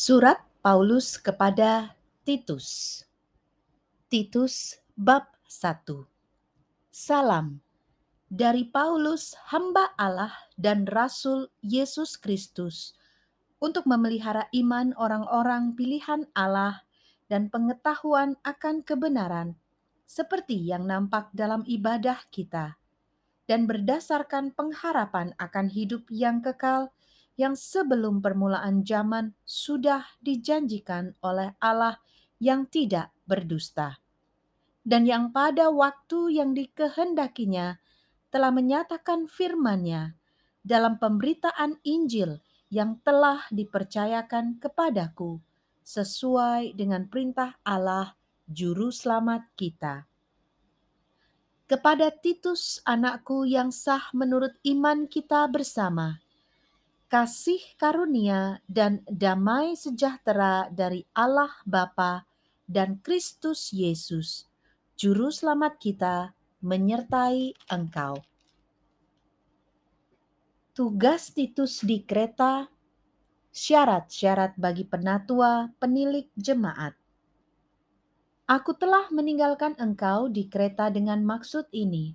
Surat Paulus kepada Titus. Titus bab 1. Salam dari Paulus hamba Allah dan rasul Yesus Kristus untuk memelihara iman orang-orang pilihan Allah dan pengetahuan akan kebenaran seperti yang nampak dalam ibadah kita dan berdasarkan pengharapan akan hidup yang kekal yang sebelum permulaan zaman sudah dijanjikan oleh Allah yang tidak berdusta, dan yang pada waktu yang dikehendakinya telah menyatakan firman-Nya dalam pemberitaan Injil yang telah dipercayakan kepadaku sesuai dengan perintah Allah juru selamat kita. Kepada Titus anakku yang sah menurut iman kita bersama, kasih karunia dan damai sejahtera dari Allah Bapa dan Kristus Yesus, Juru Selamat kita, menyertai engkau. Tugas Titus di kereta, syarat-syarat bagi penatua penilik jemaat. Aku telah meninggalkan engkau di kereta dengan maksud ini,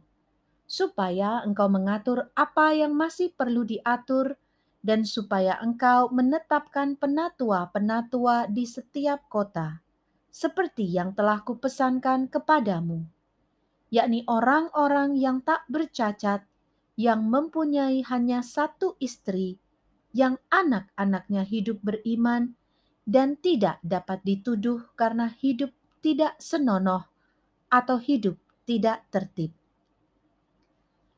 supaya engkau mengatur apa yang masih perlu diatur dan supaya engkau menetapkan penatua-penatua di setiap kota, seperti yang telah kupesankan kepadamu, yakni orang-orang yang tak bercacat, yang mempunyai hanya satu istri, yang anak-anaknya hidup beriman, dan tidak dapat dituduh karena hidup tidak senonoh atau hidup tidak tertib.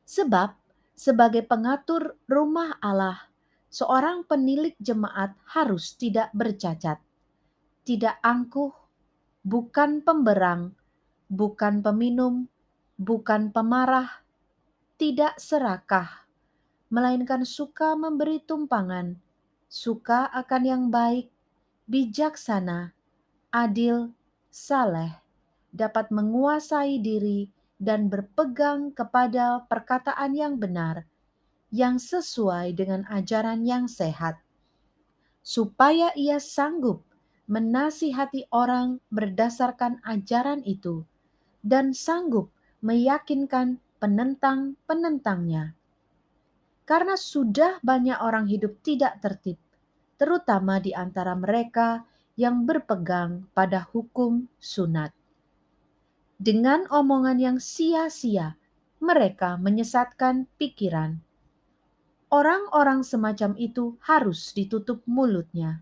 Sebab, sebagai pengatur rumah Allah, seorang penilik jemaat harus tidak bercacat, tidak angkuh, bukan pemberang, bukan peminum, bukan pemarah, tidak serakah, melainkan suka memberi tumpangan, suka akan yang baik, bijaksana, adil, saleh, dapat menguasai diri dan berpegang kepada perkataan yang benar yang sesuai dengan ajaran yang sehat, supaya ia sanggup menasihati orang berdasarkan ajaran itu dan sanggup meyakinkan penentang-penentangnya. Karena sudah banyak orang hidup tidak tertib, terutama di antara mereka yang berpegang pada hukum sunat. Dengan omongan yang sia-sia, mereka menyesatkan pikiran Orang-orang semacam itu harus ditutup mulutnya,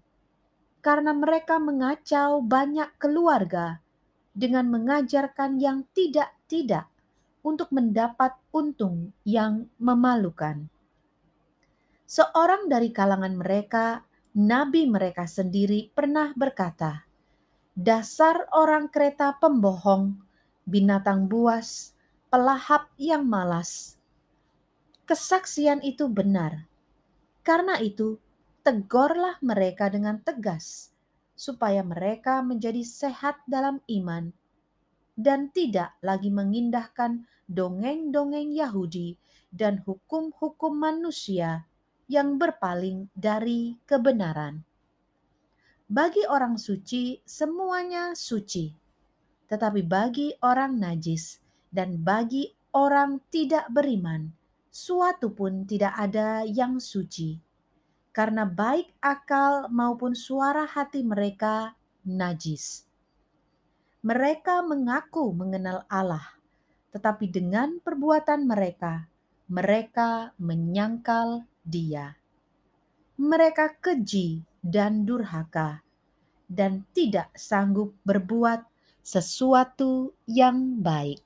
karena mereka mengacau banyak keluarga dengan mengajarkan yang tidak-tidak untuk mendapat untung yang memalukan. Seorang dari kalangan mereka, nabi mereka sendiri, pernah berkata, "Dasar orang kereta pembohong, binatang buas, pelahap yang malas." Kesaksian itu benar. Karena itu, tegurlah mereka dengan tegas, supaya mereka menjadi sehat dalam iman dan tidak lagi mengindahkan dongeng-dongeng Yahudi dan hukum-hukum manusia yang berpaling dari kebenaran. Bagi orang suci, semuanya suci, tetapi bagi orang najis dan bagi orang tidak beriman, suatu pun tidak ada yang suci, karena baik akal maupun suara hati mereka najis. Mereka mengaku mengenal Allah, tetapi dengan perbuatan mereka, mereka menyangkal Dia. Mereka keji dan durhaka, dan tidak sanggup berbuat sesuatu yang baik.